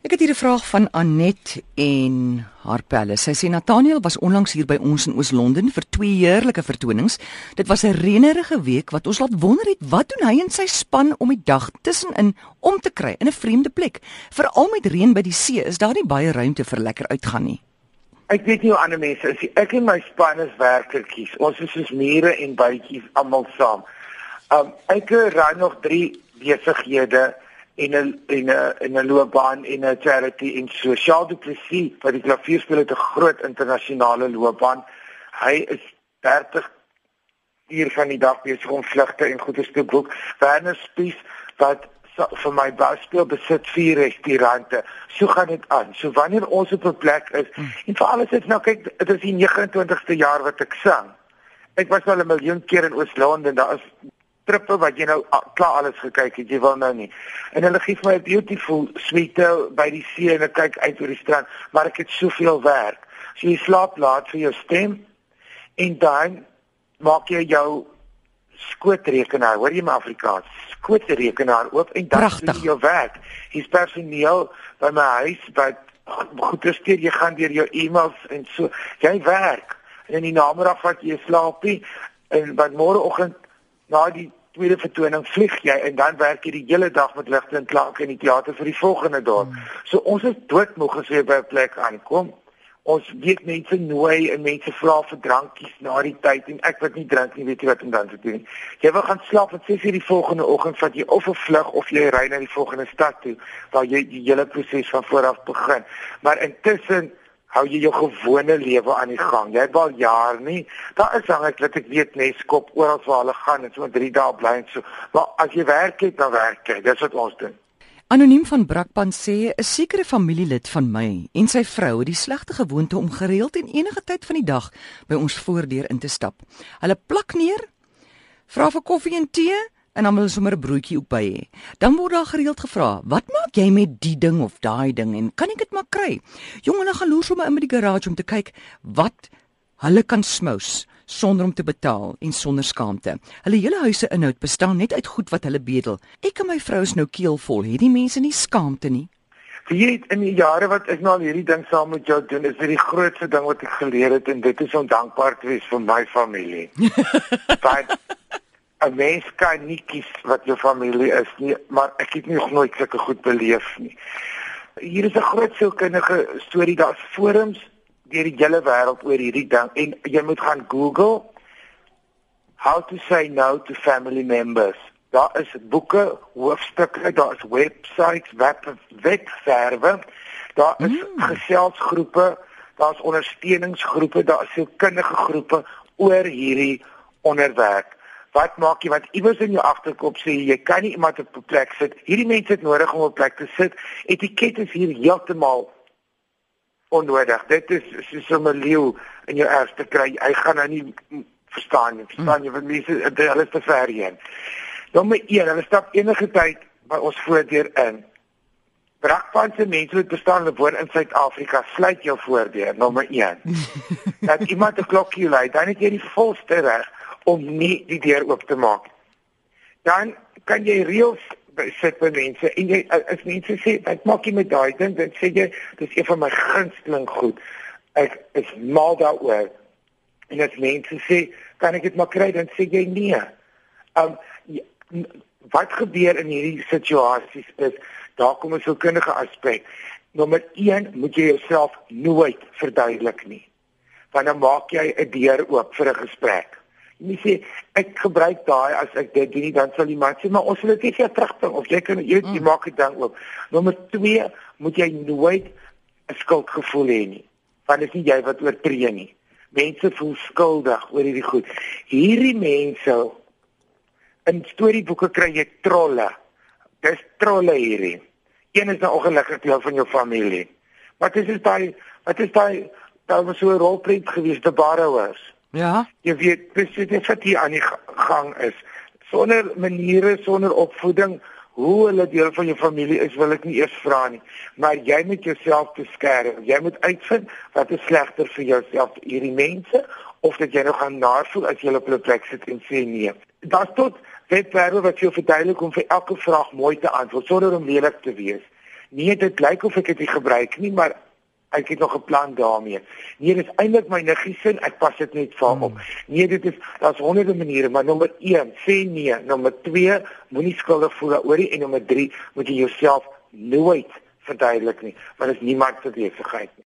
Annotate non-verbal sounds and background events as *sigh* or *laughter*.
Ek het hier 'n vraag van Anet en haar pelle. Sy sê Nathaniel was onlangs hier by ons in Oos-London vir twee heerlike vertonings. Dit was 'n reënerige week wat ons laat wonder het wat doen hy en sy span om die dag tussenin om te kry in 'n vreemde plek. Veral met reën by die see is daar nie baie ruimte vir lekker uitgaan nie. Ek weet nie hoe ander mense is nie. Ek en my span is werkertjies. Ons is soos mure en bytjies almal saam. Um ek ry nog 3 besighede en 'n en 'n en 'n loopbaan en 'n charity en sosiaal depressie vir die klavierspel het 'n groot internasionale loopbaan. Hy is 30 uur van die dag besig om vlugte en goeie te boek. Werner Spies wat vir my baspeel besit vier restaurante. So gaan dit aan. So wanneer ons op 'n plek is hmm. en vir alles is nou kyk dit is die 29ste jaar wat ek sang. Ek was al 'n miljoen keer in Oos-London. Daar is trippe wat jy nou klaar alles gekyk het, jy wil nou nie. En hulle gee vir my 'n beautiful suite by die see en ek kyk uit oor die strand, maar ek het soveel werk. So jy slaap laat vir jou stem en dan maak jy jou skootrekenaar, hoor jy my Afrikaans? Skootrekenaar oop en dan doen jy jou werk. Hier's personeel by my huis wat goed is, jy gaan deur jou e-mails en so. Jy werk en in die namiddag vat jy slaapie en wat môreoggend na die tweede vertoning vlieg jy en dan werk jy die hele dag met ligte en klanke in die teater vir die volgende dag. Hmm. So ons is doodmoeg as jy by 'n plek aankom. Ons weet mense nooi en mense vra vir drankies na die tyd en ek wat nie drink nie, weet jy wat om dan te doen. Jy wil gaan slaap en 6:00 die volgende oggend vat jy of 'n vlug of jy ry na die volgende stad toe waar jy die hele proses van voor af begin. Maar intussen hou jy jou gewone lewe aan die gang. Jy het al jaar nie. Daar is dan ek dat ek weet Neskop oral waar hulle gaan en so 3 dae bly en so. Maar as jy werk het, dan werk jy. Dis wat ons doen. Anoniem van Brakpan sê 'n sekere familielid van my en sy vrou het die slegte gewoonte om gereeld en enige tyd van die dag by ons voordeur in te stap. Hulle plak neer, vra vir koffie en tee en dan wil hulle sommer 'n broodjie ook by hê. Dan word daar gereeld gevra, "Wat maak jy met die ding of daai ding en kan ek dit maar kry?" Jong, hulle gaan loer sommer in by die garage om te kyk wat hulle kan smous sonder om te betaal en sonder skaamte. Hulle hele huise inhoud bestaan net uit goed wat hulle bedel. Ek en my vrou is nou keelvol. Het die mense nie skaamte nie? Weet in die jare wat ek nou al hierdie ding saam met jou doen, is dit die grootste ding wat ek geleer het en dit is om dankbaar te wees vir my familie. *laughs* Want 'n mens kan nie kies wat jou familie is nie, maar ek het nog nooit sulke goed beleef nie. Hier is 'n groot sielkundige storie, daar's forums deur die hele wêreld oor hierdie ding en jy moet gaan Google how to say no to family members. Daar is boeke, hoofstukke, daar is websites, web webwerwe, daar is mm. geselsgroepe, daar's ondersteuningsgroepe, daar is sielkundige groepe oor hierdie onderwerp wat maak jy wat iewers in jou agterkop sê jy kan nie iemand op 'n plek sit. Hierdie mense het nodig om op 'n plek te sit. Etiket is hier heeltemal onnodig. Dit is soos 'n leeu in jou erfste kry. Hy gaan nou nie verstaan nie. Verstaan jy wat mense hulle is te ver heen. Nommer 1, hulle stap enige tyd by ons voordeur in. Brakpanse mense wat bestaan en woon in Suid-Afrika, sluit jou voordeur, nommer 1. *laughs* Dat iemand 'n klokkie lui, dan het jy die volste reg om nie die deur oop te maak. Dan kan jy reëls sit vir mense en jy as mense sê ek maak nie met daai ding dan sê jy dis een van my gunsteling goed. Ek is mal daaroor. En as mense sê kan ek dit maar kry dan sê jy nee. Um wat gebeur in hierdie situasies is daar kom 'n sielkundige aspek. Nommer 1 moet jy jouself nooit verduidelik nie. Want dan maak jy 'n deur oop vir 'n gesprek nie sê ek gebruik daai as ek dit doen dan sal iemand sê maar ons wil dit nie terugbring of jy kan jy, jy mm. maak dit dan oop. Nommer 2 moet jy nooit 'n skuldgevoel hê nie. Want dit is nie jy wat oortree nie. Mense voel skuldig oor hierdie goed. Hierdie mense in storieboeke kry jy trolle. Dis trolle hierdie. Een is 'n ongelukkige deel van jou familie. Wat is dit daai wat is daai daar was so 'n rolprent gewees te Barrowers. Ja. Jy weet presies wat hier aan die gang is. Sonder maniere, sonder opvoeding, hoe hulle deel van jou familie is, wil ek nie eers vra nie. Maar jy moet jouself beskerm. Jy moet uitvind wat is slegter vir jouself, hierdie mense of dat jy nou gaan naarvoel as jy op 'n plek sit en sê nee. Daar's tot webwerwe wat jou verduidelik om vir elke vraag mooi te antwoord sonder om lelik te wees. Nee, dit lyk of ek dit gebruik nie, maar ek het nog 'n plan daarmee. Nee, dis eintlik my niggie se, ek pas dit net vir hom op. Nee, dit is daar's honderde maniere, maar nommer 1, sê nee. Nommer 2, moenie skuldig voel daaroor nie en nommer 3, moet jy jouself nooit verduidelik nie, want dit is niemand se besigheid nie.